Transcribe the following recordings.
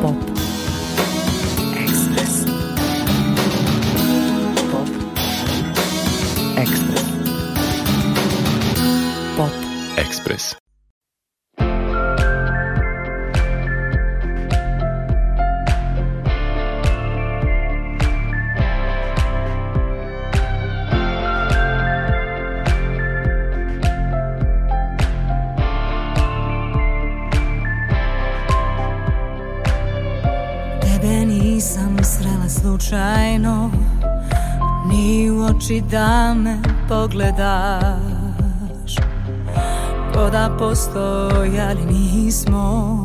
pop. oči da me pogledaš Ko da postojali nismo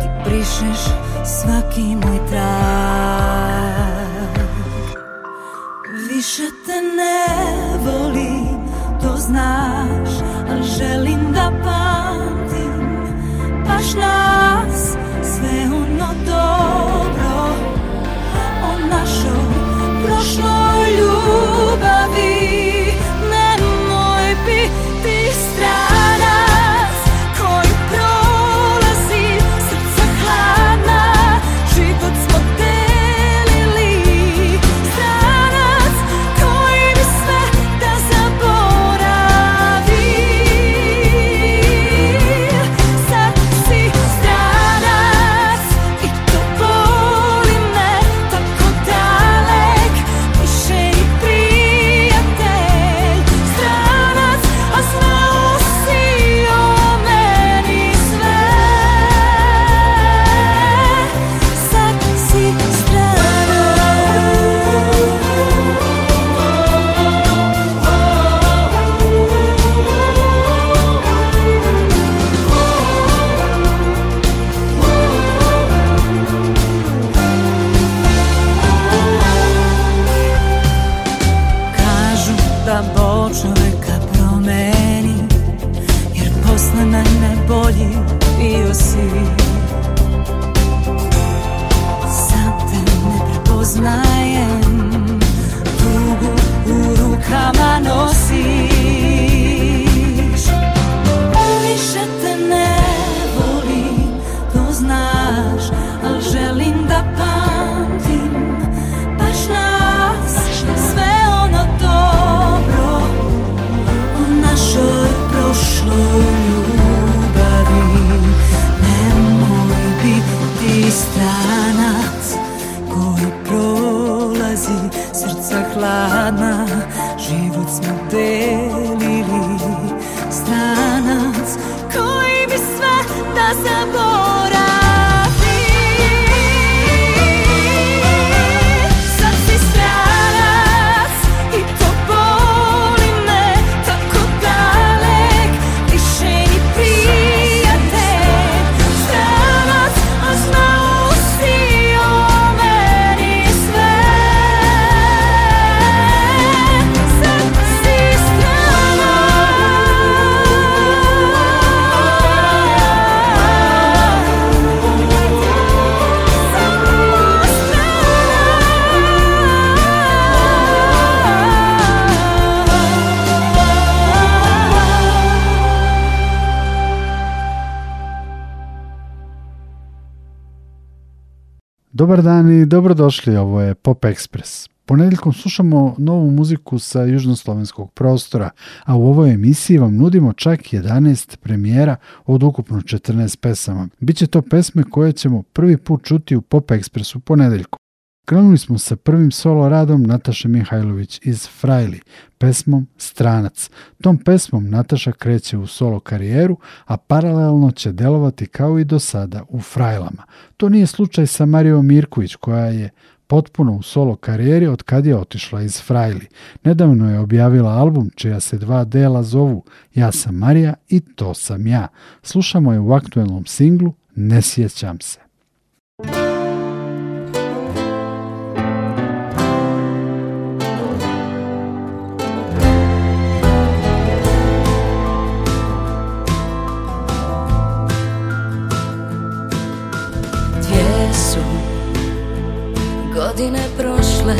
Ti prišeš svaki moj trag Više te ne volim, to znaš Al želim da pamtim, baš nas Dobar dan i dobrodošli, ovo je Pop Express. Ponedeljkom slušamo novu muziku sa južnoslovenskog prostora, a u ovoj emisiji vam nudimo čak 11 premijera od ukupno 14 pesama. Biće to pesme koje ćemo prvi put čuti u Pop Expressu ponedeljkom. Krenuli smo sa prvim solo radom Nataše Mihajlović iz Frajli, pesmom Stranac. Tom pesmom Nataša kreće u solo karijeru, a paralelno će delovati kao i do sada u Frajlama. To nije slučaj sa Mario Mirković koja je potpuno u solo karijeri od kad je otišla iz Frajli. Nedavno je objavila album čija se dva dela zovu Ja sam Marija i To sam ja. Slušamo je u aktuelnom singlu Ne sjećam se. ne prošle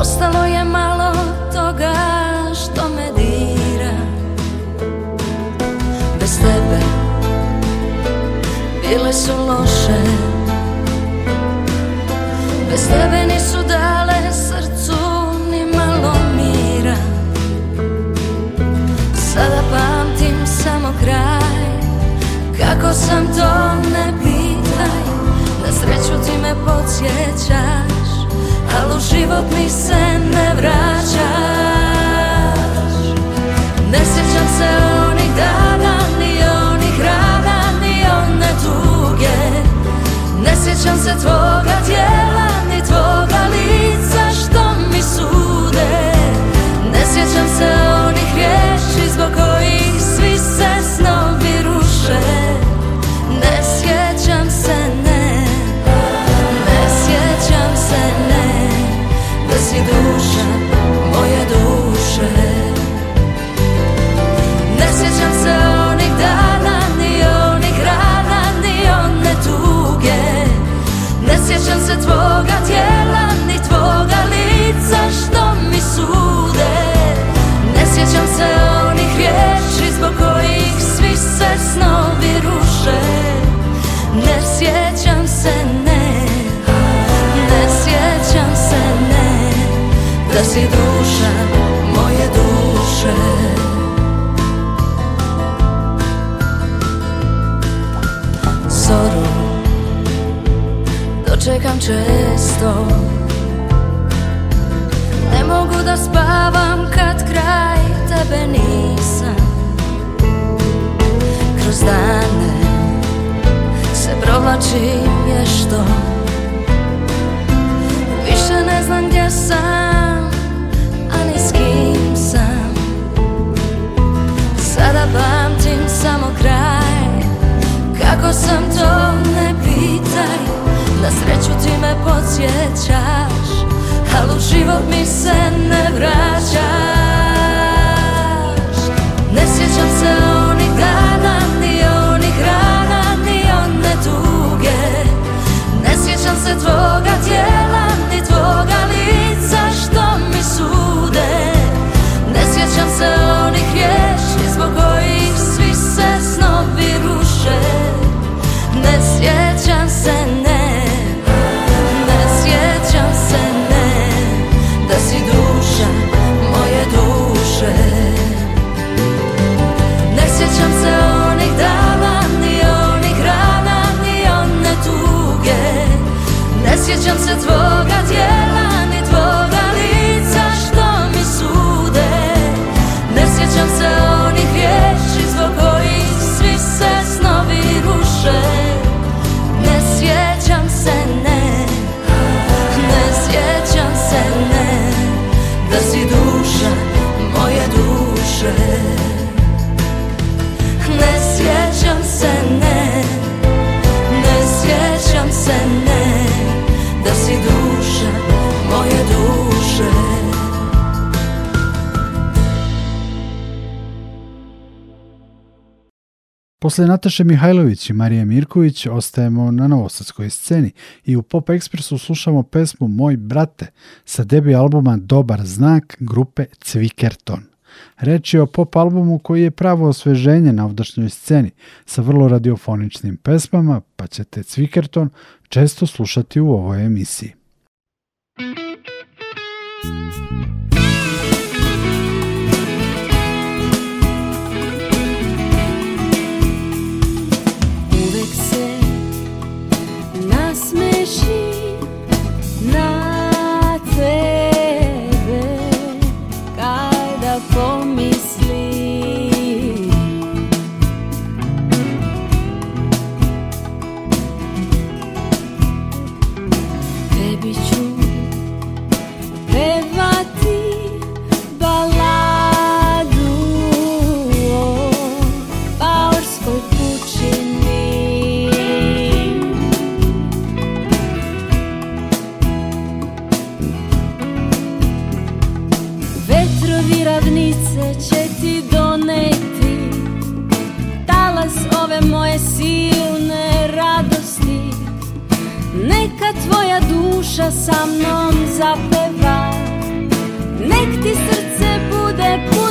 Ostalo je malo toga što me dira Bez tebe bile su loše Bez tebe nisu dale srcu ni malo mira Sada pamtim samo kraj Kako sam to ne bila sreću ti me podsjećaš Al u život mi se ne vraćaš Ne sjećam se onih dana Ni onih rana, ni one tuge Ne sjećam se tvoga tijela Ni tvoga lica što mi sude Ne sjećam se da si duša moje duše Zoru dočekam često Ne mogu da spavam kad kraj tebe nisam Kroz dane se provlačim vješto Više ne znam gdje sam osjećaš ali u život mi se ne vraćaš tysiące dzwonów Posle Nataše Mihajlović i Marije Mirković ostajemo na novosadskoj sceni i u Pop Expressu slušamo pesmu Moj brate sa debi albuma Dobar znak grupe Cvikerton. Reč je o pop albumu koji je pravo osveženje na ovdašnjoj sceni sa vrlo radiofoničnim pesmama pa ćete Cvikerton često slušati u ovoj emisiji. duša sa mnom zapeva Nek ti srce bude puno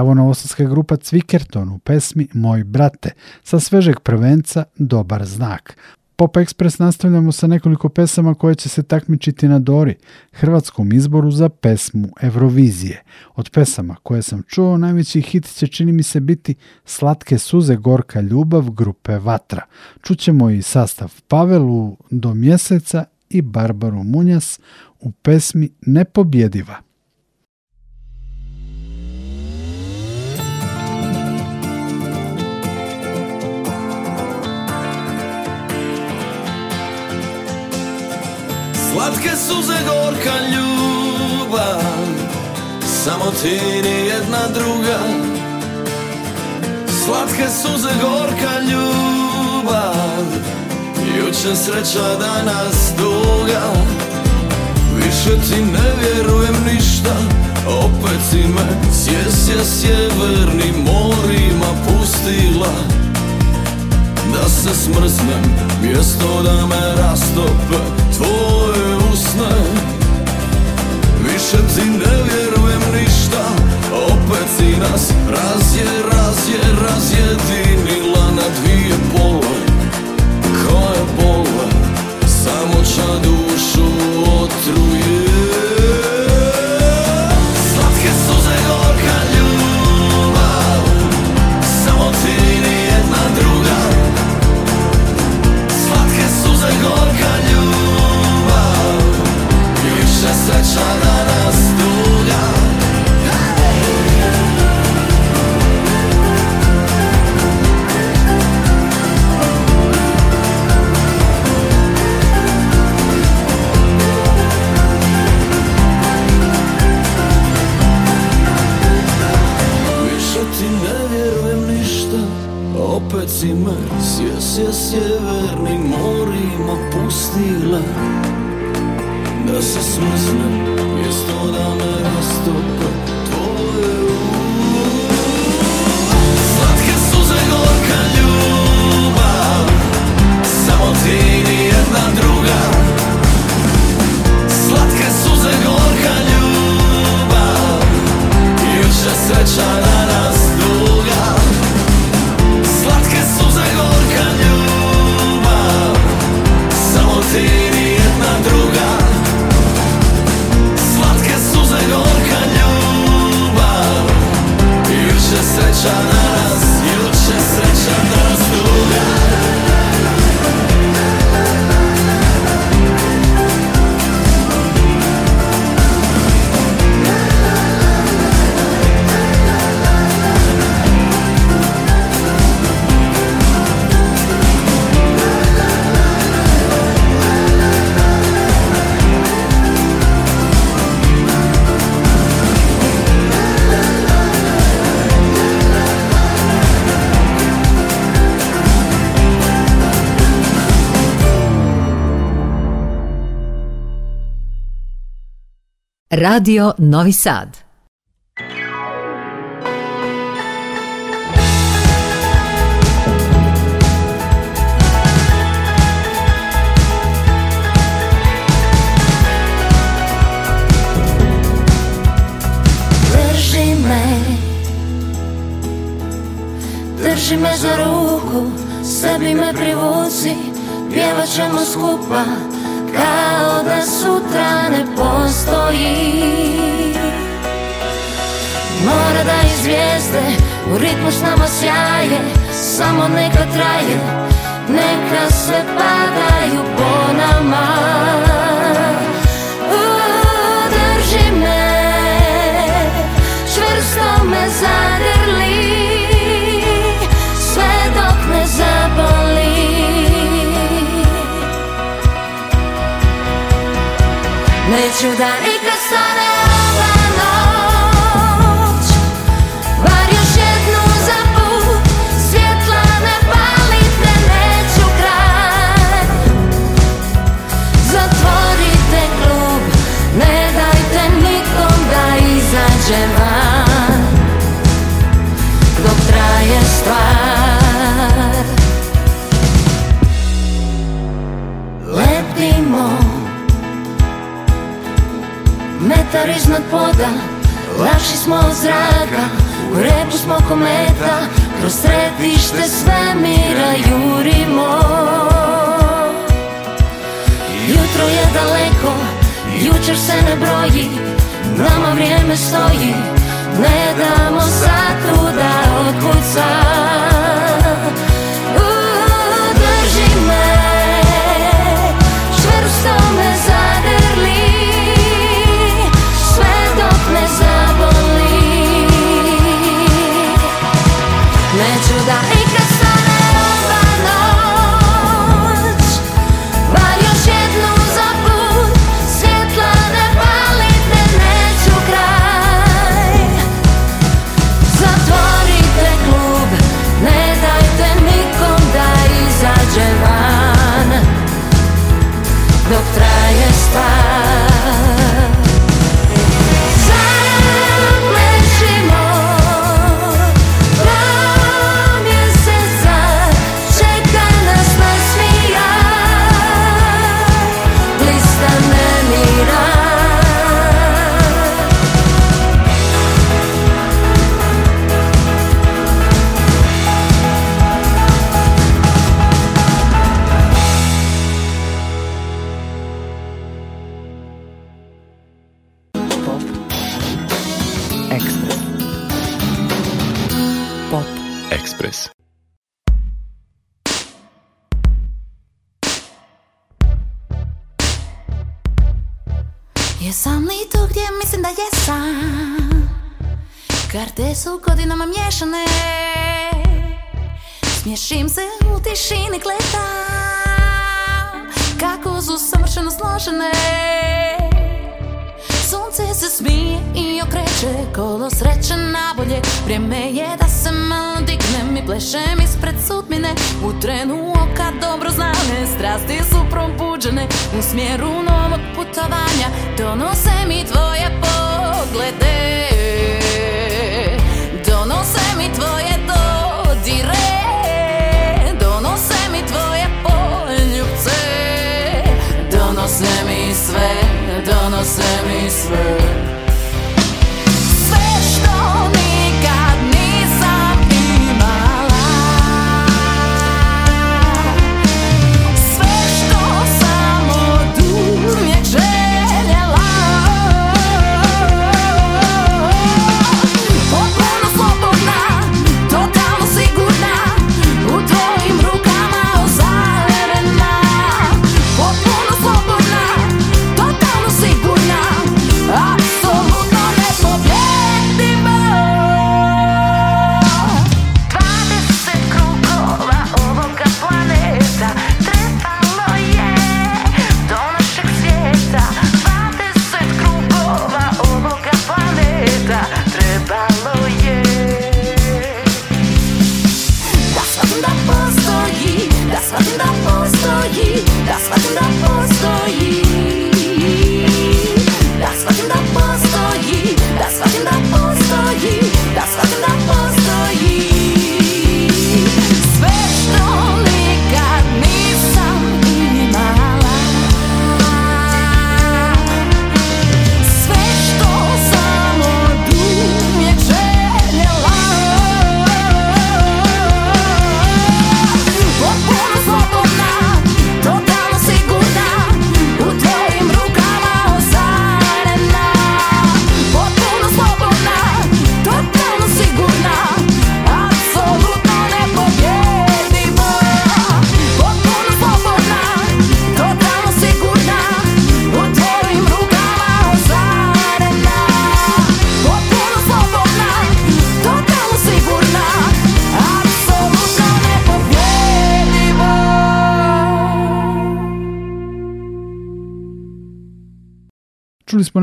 ovo Novosadska grupa Cvikerton u pesmi Moj brate sa svežeg prvenca Dobar znak. Pop Express nastavljamo sa nekoliko pesama koje će se takmičiti na Dori, hrvatskom izboru za pesmu Eurovizije. Od pesama koje sam čuo, najveći hit će čini mi se biti Slatke suze gorka ljubav grupe Vatra. Čućemo i sastav Pavelu do mjeseca i Barbaru Munjas u pesmi Nepobjediva. Slatke suze, gorka ljubav Samo ti ni jedna druga Slatke suze, gorka ljubav Juče sreća, danas duga Više ti ne vjerujem ništa Opet si me sjes, sjevernim morima pustila da se smrznem Mjesto da me rastope tvoje usne Više ti ne vjerujem ništa Opet si nas razje, razje, razjedinila Na dvije pole koje pole, Samo dušu otruje Radio Novi Sad. Drži me Drži me za ruku Sebi me privuci Pjevat ćemo skupa kao da sutra ne postoji Mora da i zvijezde u ritmu s nama sjaje Samo neka traje, neka sve padaju po nama Neću da nikad stane ova noć Bar još jednu za put Svjetla ne palite, neću kraj Zatvorite klub Ne dajte nikom da izađe van Dok traje stvar Letimo metar iznad poda Lakši smo od zraka, u repu smo kometa Kroz središte svemira jurimo Jutro je daleko, jučer se ne broji Nama vrijeme stoji, ne damo satu da otkuca Jesam li tu gdje mislim da jesam? Karte su godinama miješane Smješim se u tišini kleta, Kako su samršeno složene Sunce se smije i okreće Kolo sreće nabolje Vrijeme je da se malo dignem I plešem ispred sudmine U trenu oka dobro znane Strasti probuđene U smjeru novog putovanja Donose mi tvoje poglede Donose mi tvoje dodire Donose mi tvoje poljubce Donose mi sve, donose mi sve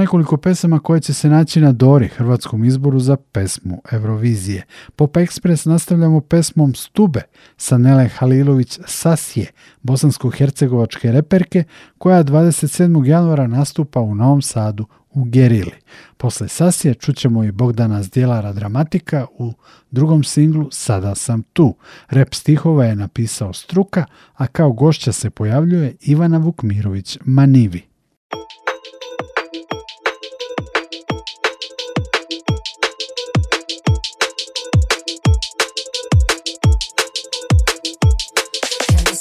nekoliko pesama koje će se naći na Dori, hrvatskom izboru za pesmu Eurovizije. Pop Express nastavljamo pesmom Stube sa Nele Halilović Sasije, bosansko-hercegovačke reperke, koja 27. januara nastupa u Novom Sadu u Gerili. Posle Sasije čućemo i Bogdana Zdjelara Dramatika u drugom singlu Sada sam tu. Rep stihova je napisao Struka, a kao gošća se pojavljuje Ivana Vukmirović Manivi.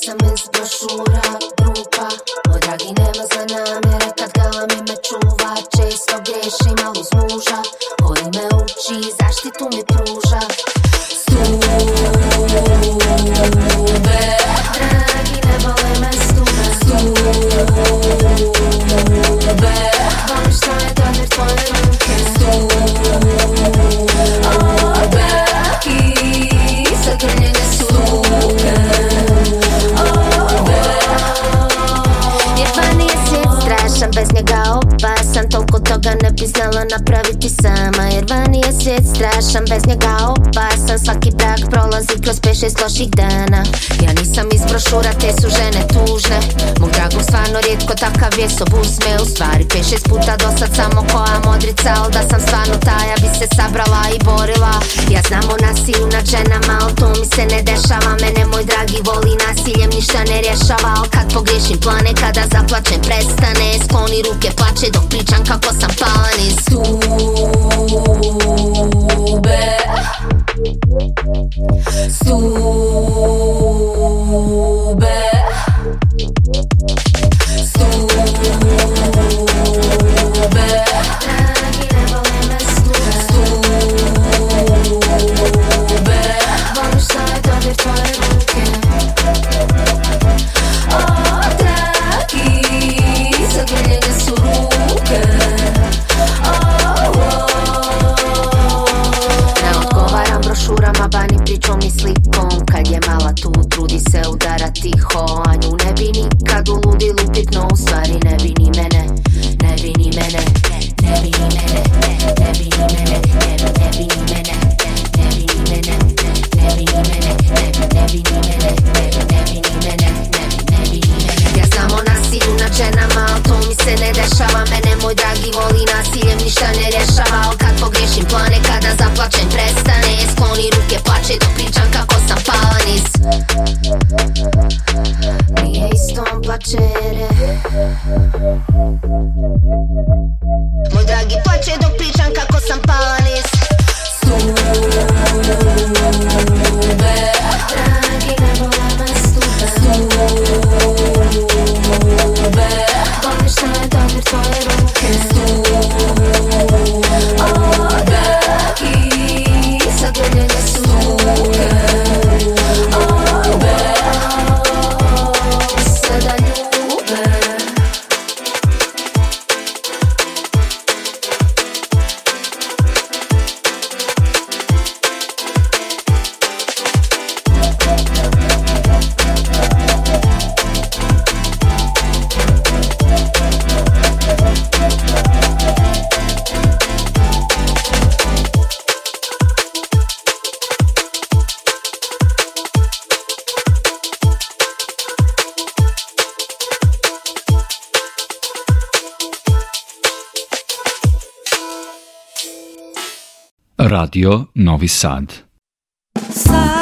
Pričam iz brošura, grupa Moj nema za namjere Kad mi me čuva Često griješim, ali uz muža Koji me uči, zaštitu mi pruža на направо sama jer je svijet strašan Bez njega opasan Svaki brak prolazi kroz 5-6 loših dana Ja nisam iz brošura, te su žene tužne Mog dragog stvarno rijetko takav je sobu me, U stvari 5-6 puta sad samo koja modrica Al da sam stvarno taja bi se sabrala i borila Ja znam o nasilju na ženama Al to mi se ne dešava Mene moj dragi voli nasiljem ništa ne rješava Al kad pogriješim plane kada zaplačem prestane Skloni ruke plače dok pričam kako sam pala su. Stupid. Radio Novi Sad.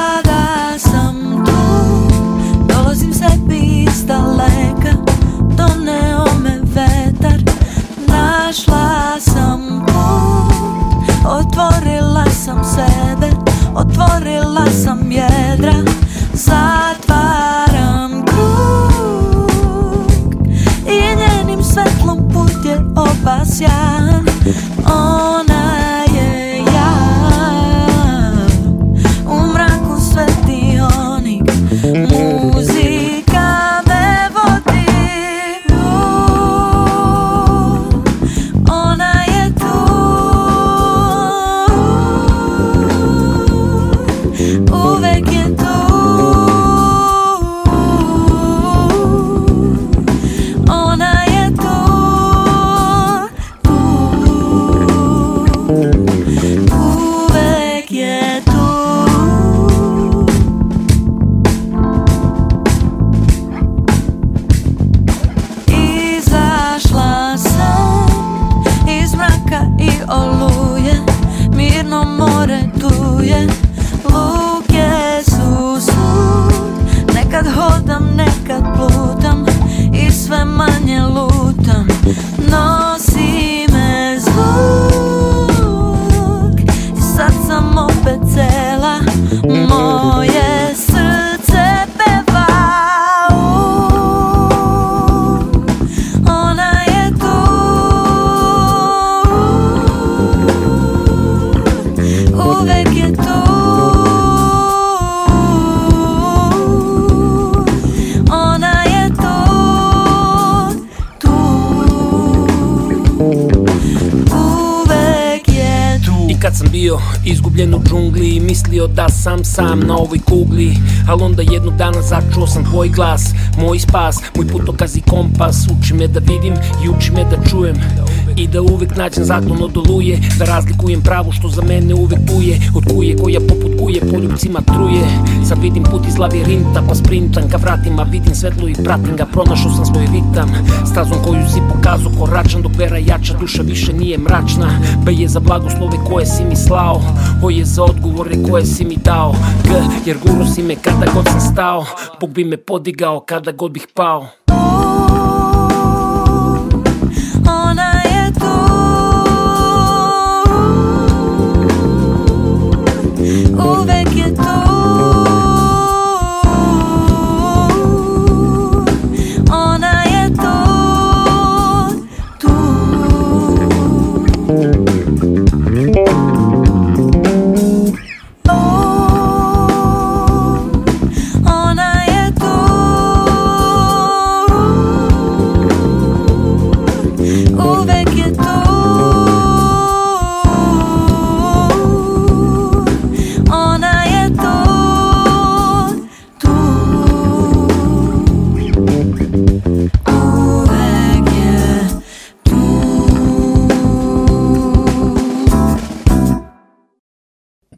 je to kad sam bio izgubljen u džungli mislio da sam sam na ovoj kugli Al onda jednog dana začuo sam tvoj glas Moj spas, moj putokaz i kompas Uči me da vidim i uči me da čujem i da uvijek nađem zaklon od oluje Da razlikujem pravo što za mene uvijek buje Od kuje koja poput kuje poljubcima truje Sad vidim put iz labirinta pa sprintam ka vratima Vidim svetlo i pratim ga, pronašao sam svoj ritam Stazom koju si pokazao koračan dok vera jača Duša više nije mračna, B je za blagoslove koje si mi slao O je za odgovore koje si mi dao G jer guru si me kada god sam stao Bog bi me podigao kada god bih pao over.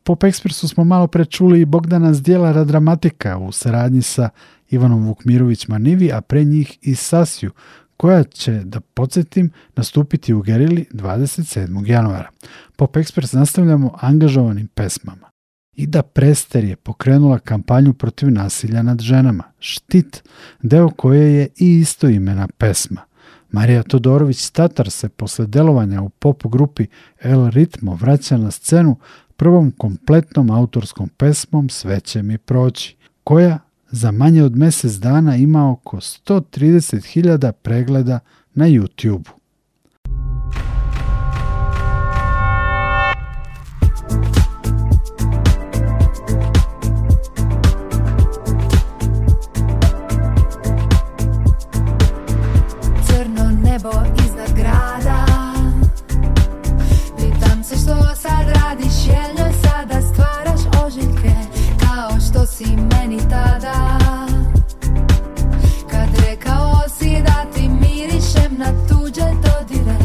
Pop Expressu smo malo pre čuli i Bogdana Zdjelara dramatika u saradnji sa Ivanom Vukmirović Manivi, a pre njih i Sasiju, koja će, da podsjetim, nastupiti u Gerili 27. januara. Pop Express nastavljamo angažovanim pesmama. I da Prester je pokrenula kampanju protiv nasilja nad ženama, Štit, deo koje je i isto imena pesma. Marija Todorović Tatar se posle delovanja u pop grupi El Ritmo vraća na scenu prvom kompletnom autorskom pesmom Sve će mi proći, koja za manje od mjesec dana ima oko 130.000 pregleda na YouTube. tada Kad rekao si da ti mirišem na tuđe dodire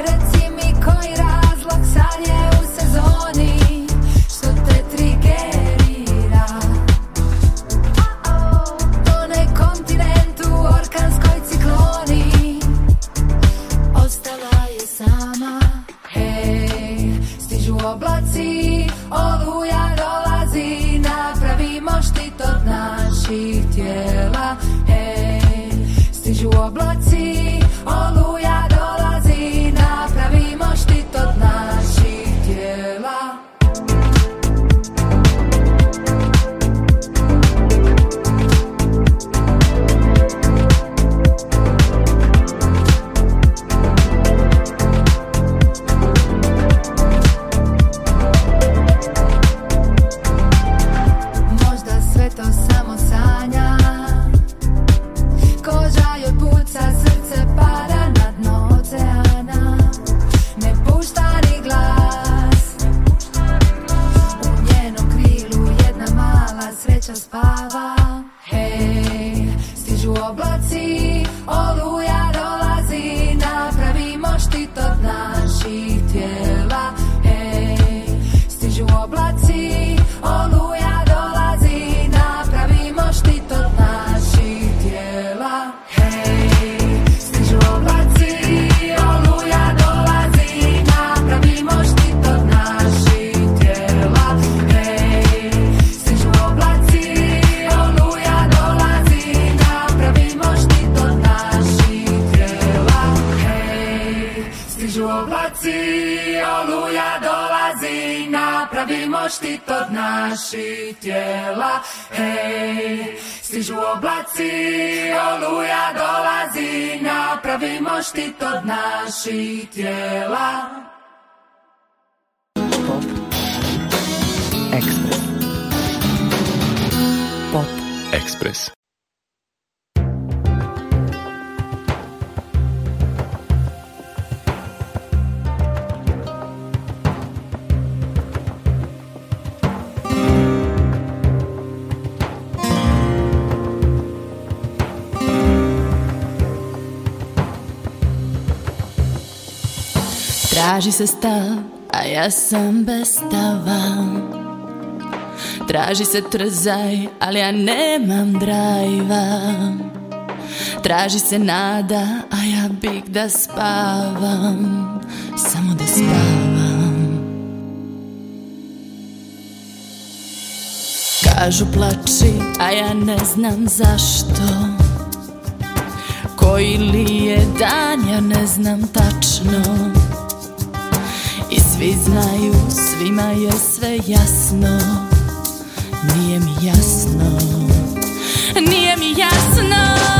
Reci mi koji razlog sad je u sezoni Što te trigerira Tone kontinentu orkanskoj cikloni Ostala je sama Hej, stižu oblaci, oluja ty to v našich tielach, hej. Stižu oblaci, oblaci, Traži se stav, a ja sam bez stava Traži se trzaj, ali ja nemam drajva Traži se nada, a ja bih da spavam Samo da spavam Kažu plači, a ja ne znam zašto Koji li je dan, ja ne znam tačno svi znaju, svima je sve jasno Nije mi jasno Nije mi jasno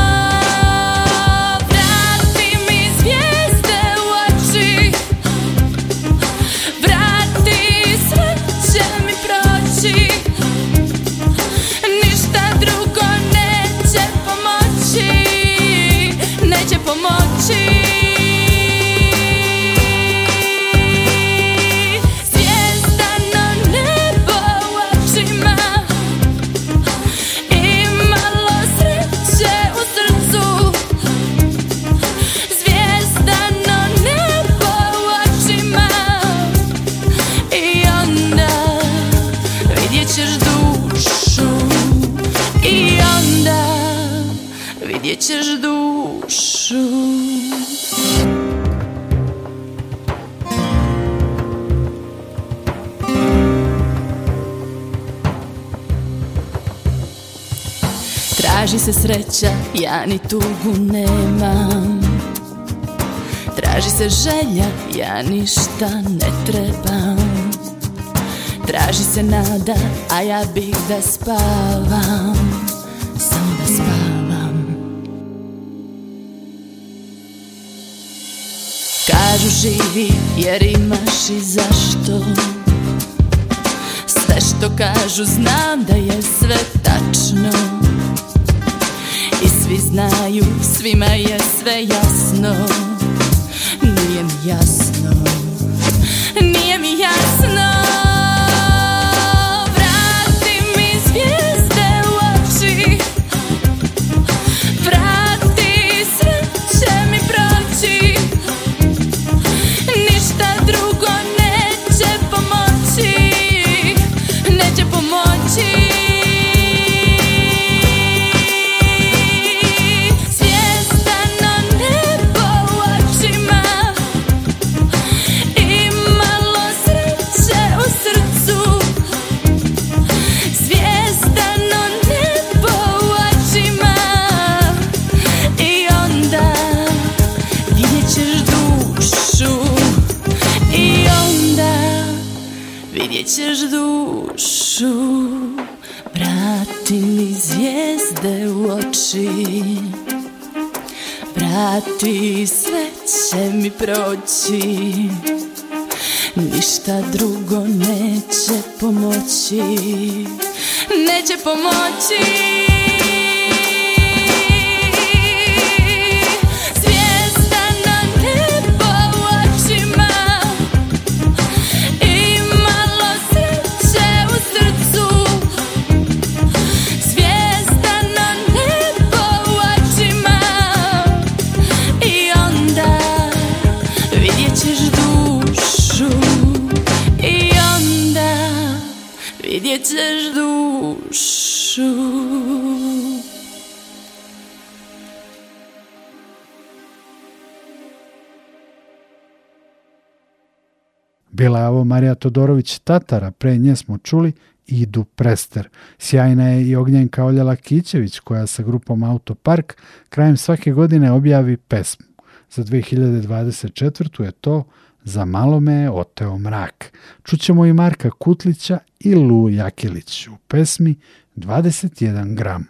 Traži se sreća, ja ni tugu nemam Traži se želja, ja ništa ne trebam Traži se nada, a ja bih da spavam Samo da spavam Kažu živi jer imaš i zašto Sve što kažu znam da je sve tačno znaju, svima je sve jasno Nije mi jasno Nije mi jasno ću Brati mi zvijezde u oči Brati sve će mi proći Ništa drugo neće pomoći Neće pomoći gdzieś dušu. Bila je ovo Marija Todorović Tatara, pre nje smo čuli Idu Prester. Sjajna je i Ognjenka Oljela Kićević koja sa grupom Autopark krajem svake godine objavi pesmu. Za 2024. je to za malo me je oteo mrak. Čućemo i Marka Kutlića i Lu Jakilić u pesmi 21 gram.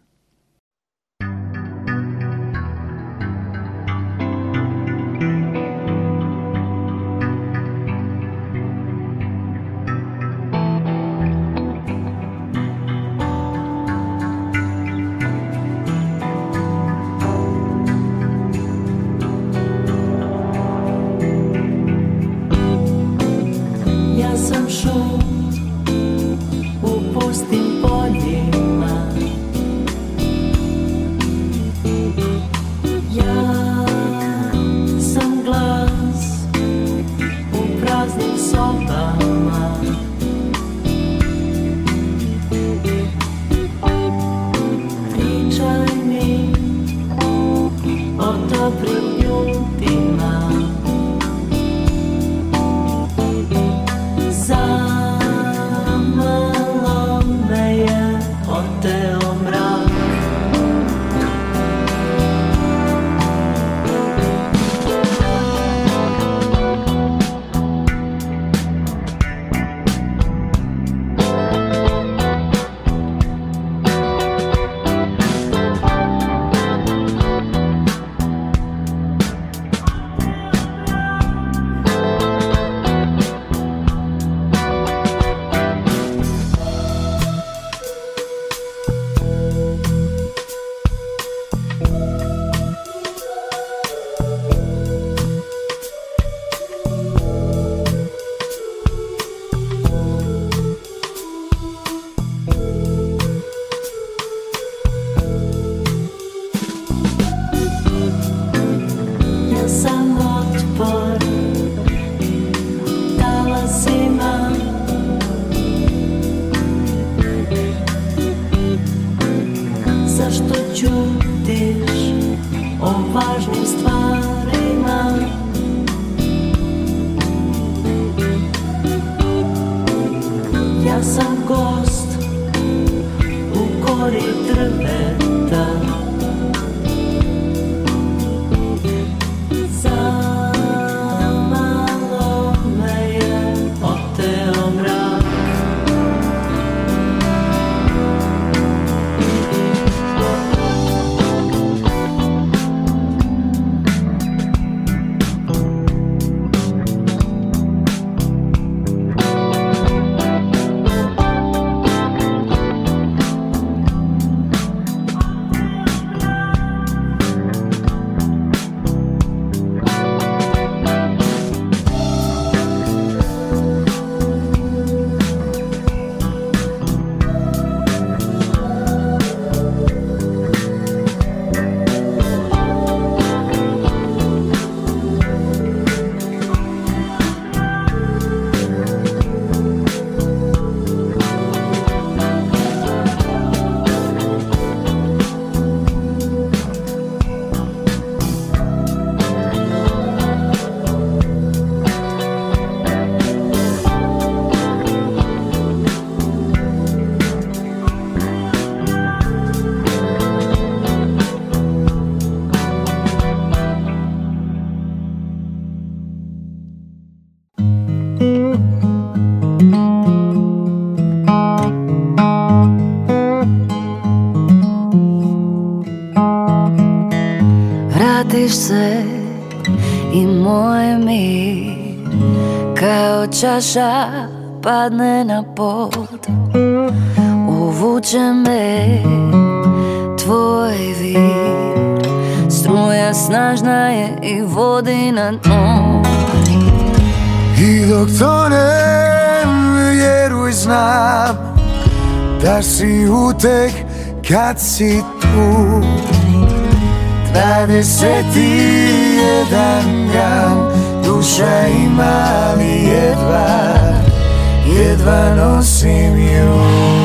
heaven. čaša padne na pod Uvuče me tvoj vir Struja snažna je i vodi na dno I dok tonem vjeruj znam Da si utek kad si tu i jedan gram duša ima mi jedva Jedva nosim ju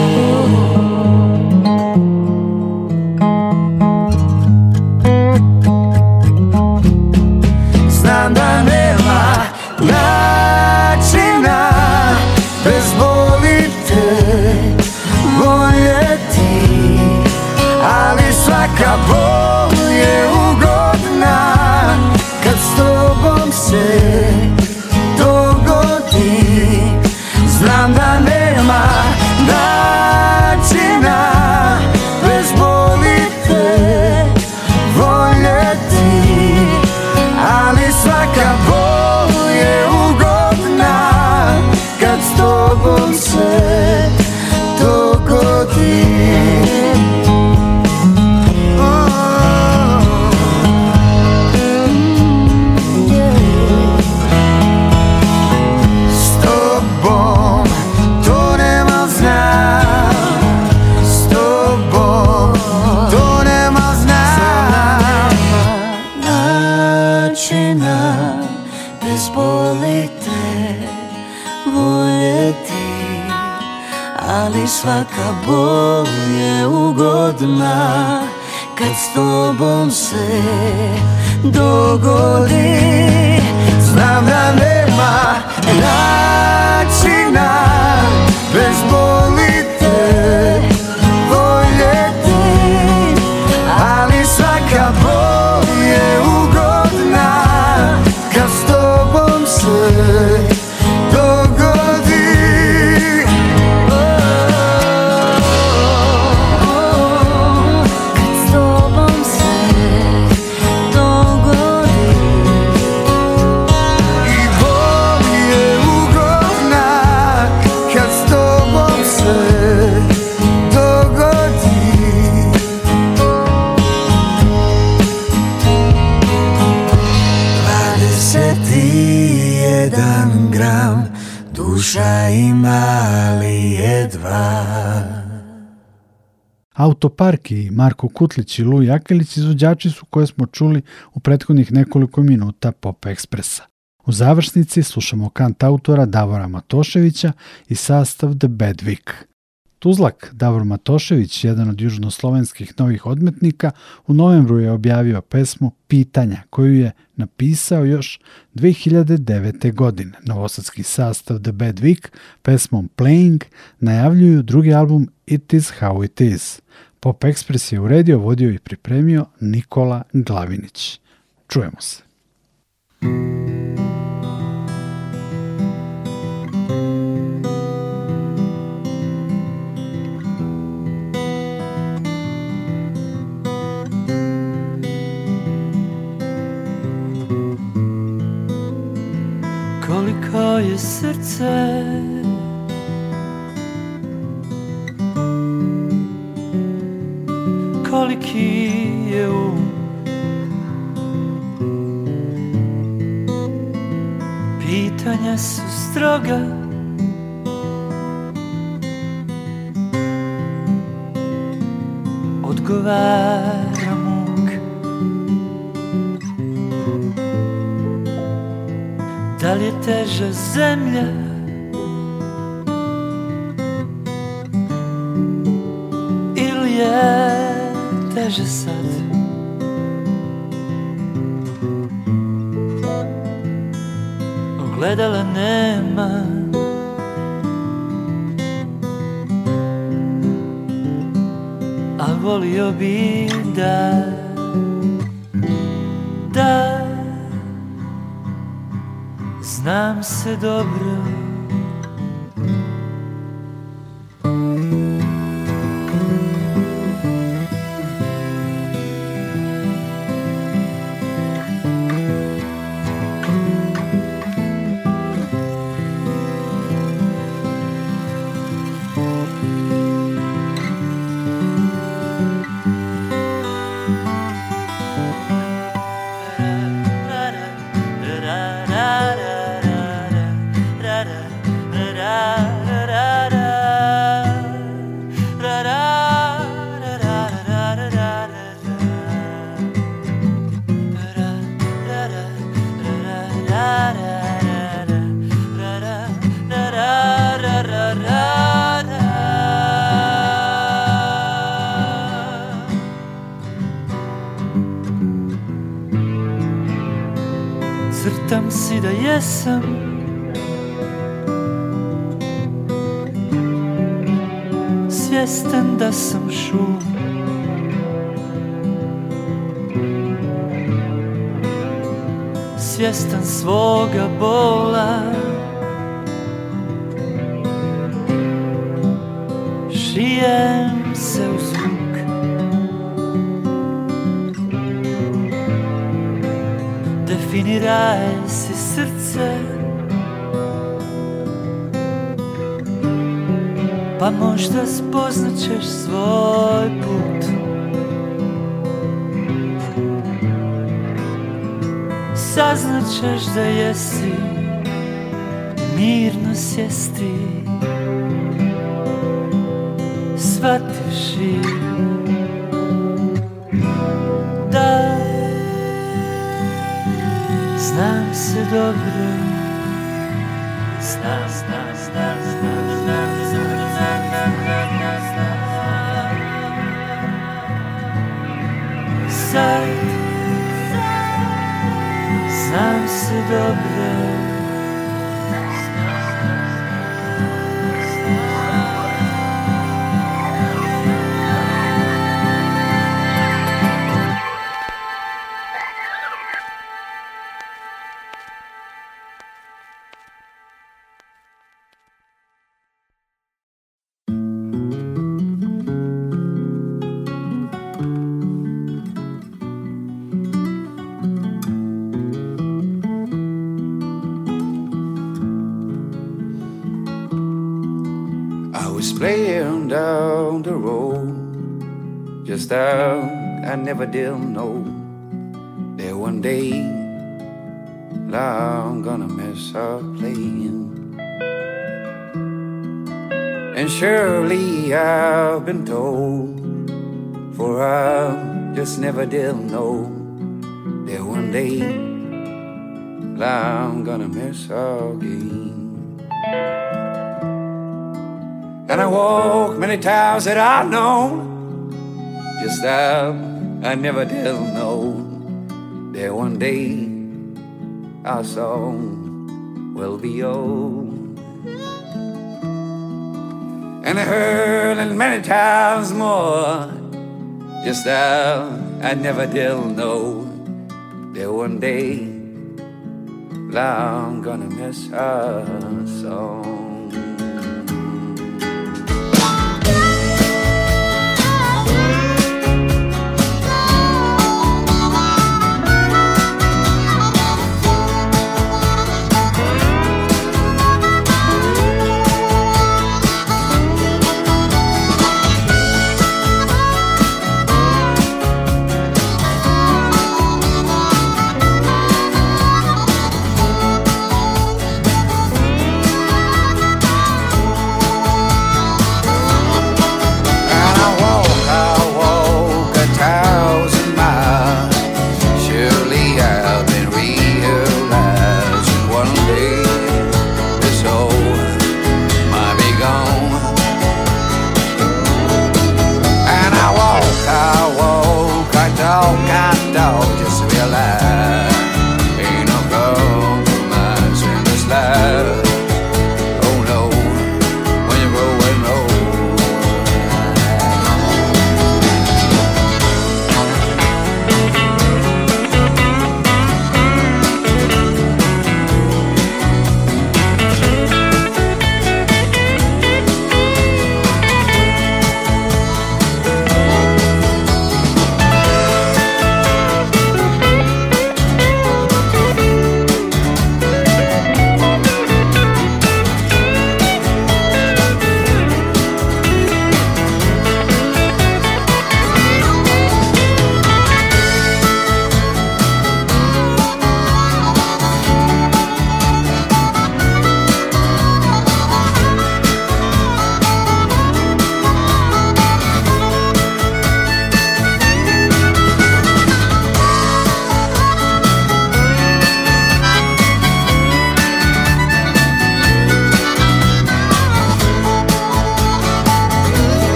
Ali svaka bol je ugodna Kad s tobom se dogodi Znam da nema načina Bez boli Autoparki, Marko Kutlić i Luj Jakelić izvođači su koje smo čuli u prethodnih nekoliko minuta Pop Ekspresa. U završnici slušamo kant autora Davora Matoševića i sastav The Bad Tuzlak Davor Matošević, jedan od južnoslovenskih novih odmetnika, u novembru je objavio pesmu Pitanja, koju je napisao još 2009. godine. Novosadski sastav The Bad Week pesmom Playing najavljuju drugi album It Is How It Is. Pop Express je uredio, vodio i pripremio Nikola Glavinić. Čujemo se. yoga. jesam Svjestan da sam šum Svjestan svoga bola Šijem se u zvuk definiraj Pa možda ćeš svoj put Saznat ćeš da jesi Mirno sjesti Svatiš i Da Znam se dobro of the. style I never did know that one day I'm gonna mess up playing. And surely I've been told, for I just never did know that one day I'm gonna mess up again. And I walk many times that I know just that I never did know that one day our song will be old. And I heard it many times more. Just that I never did know that one day I'm gonna miss our song.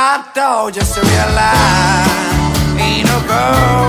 got though just to realize ain't no girl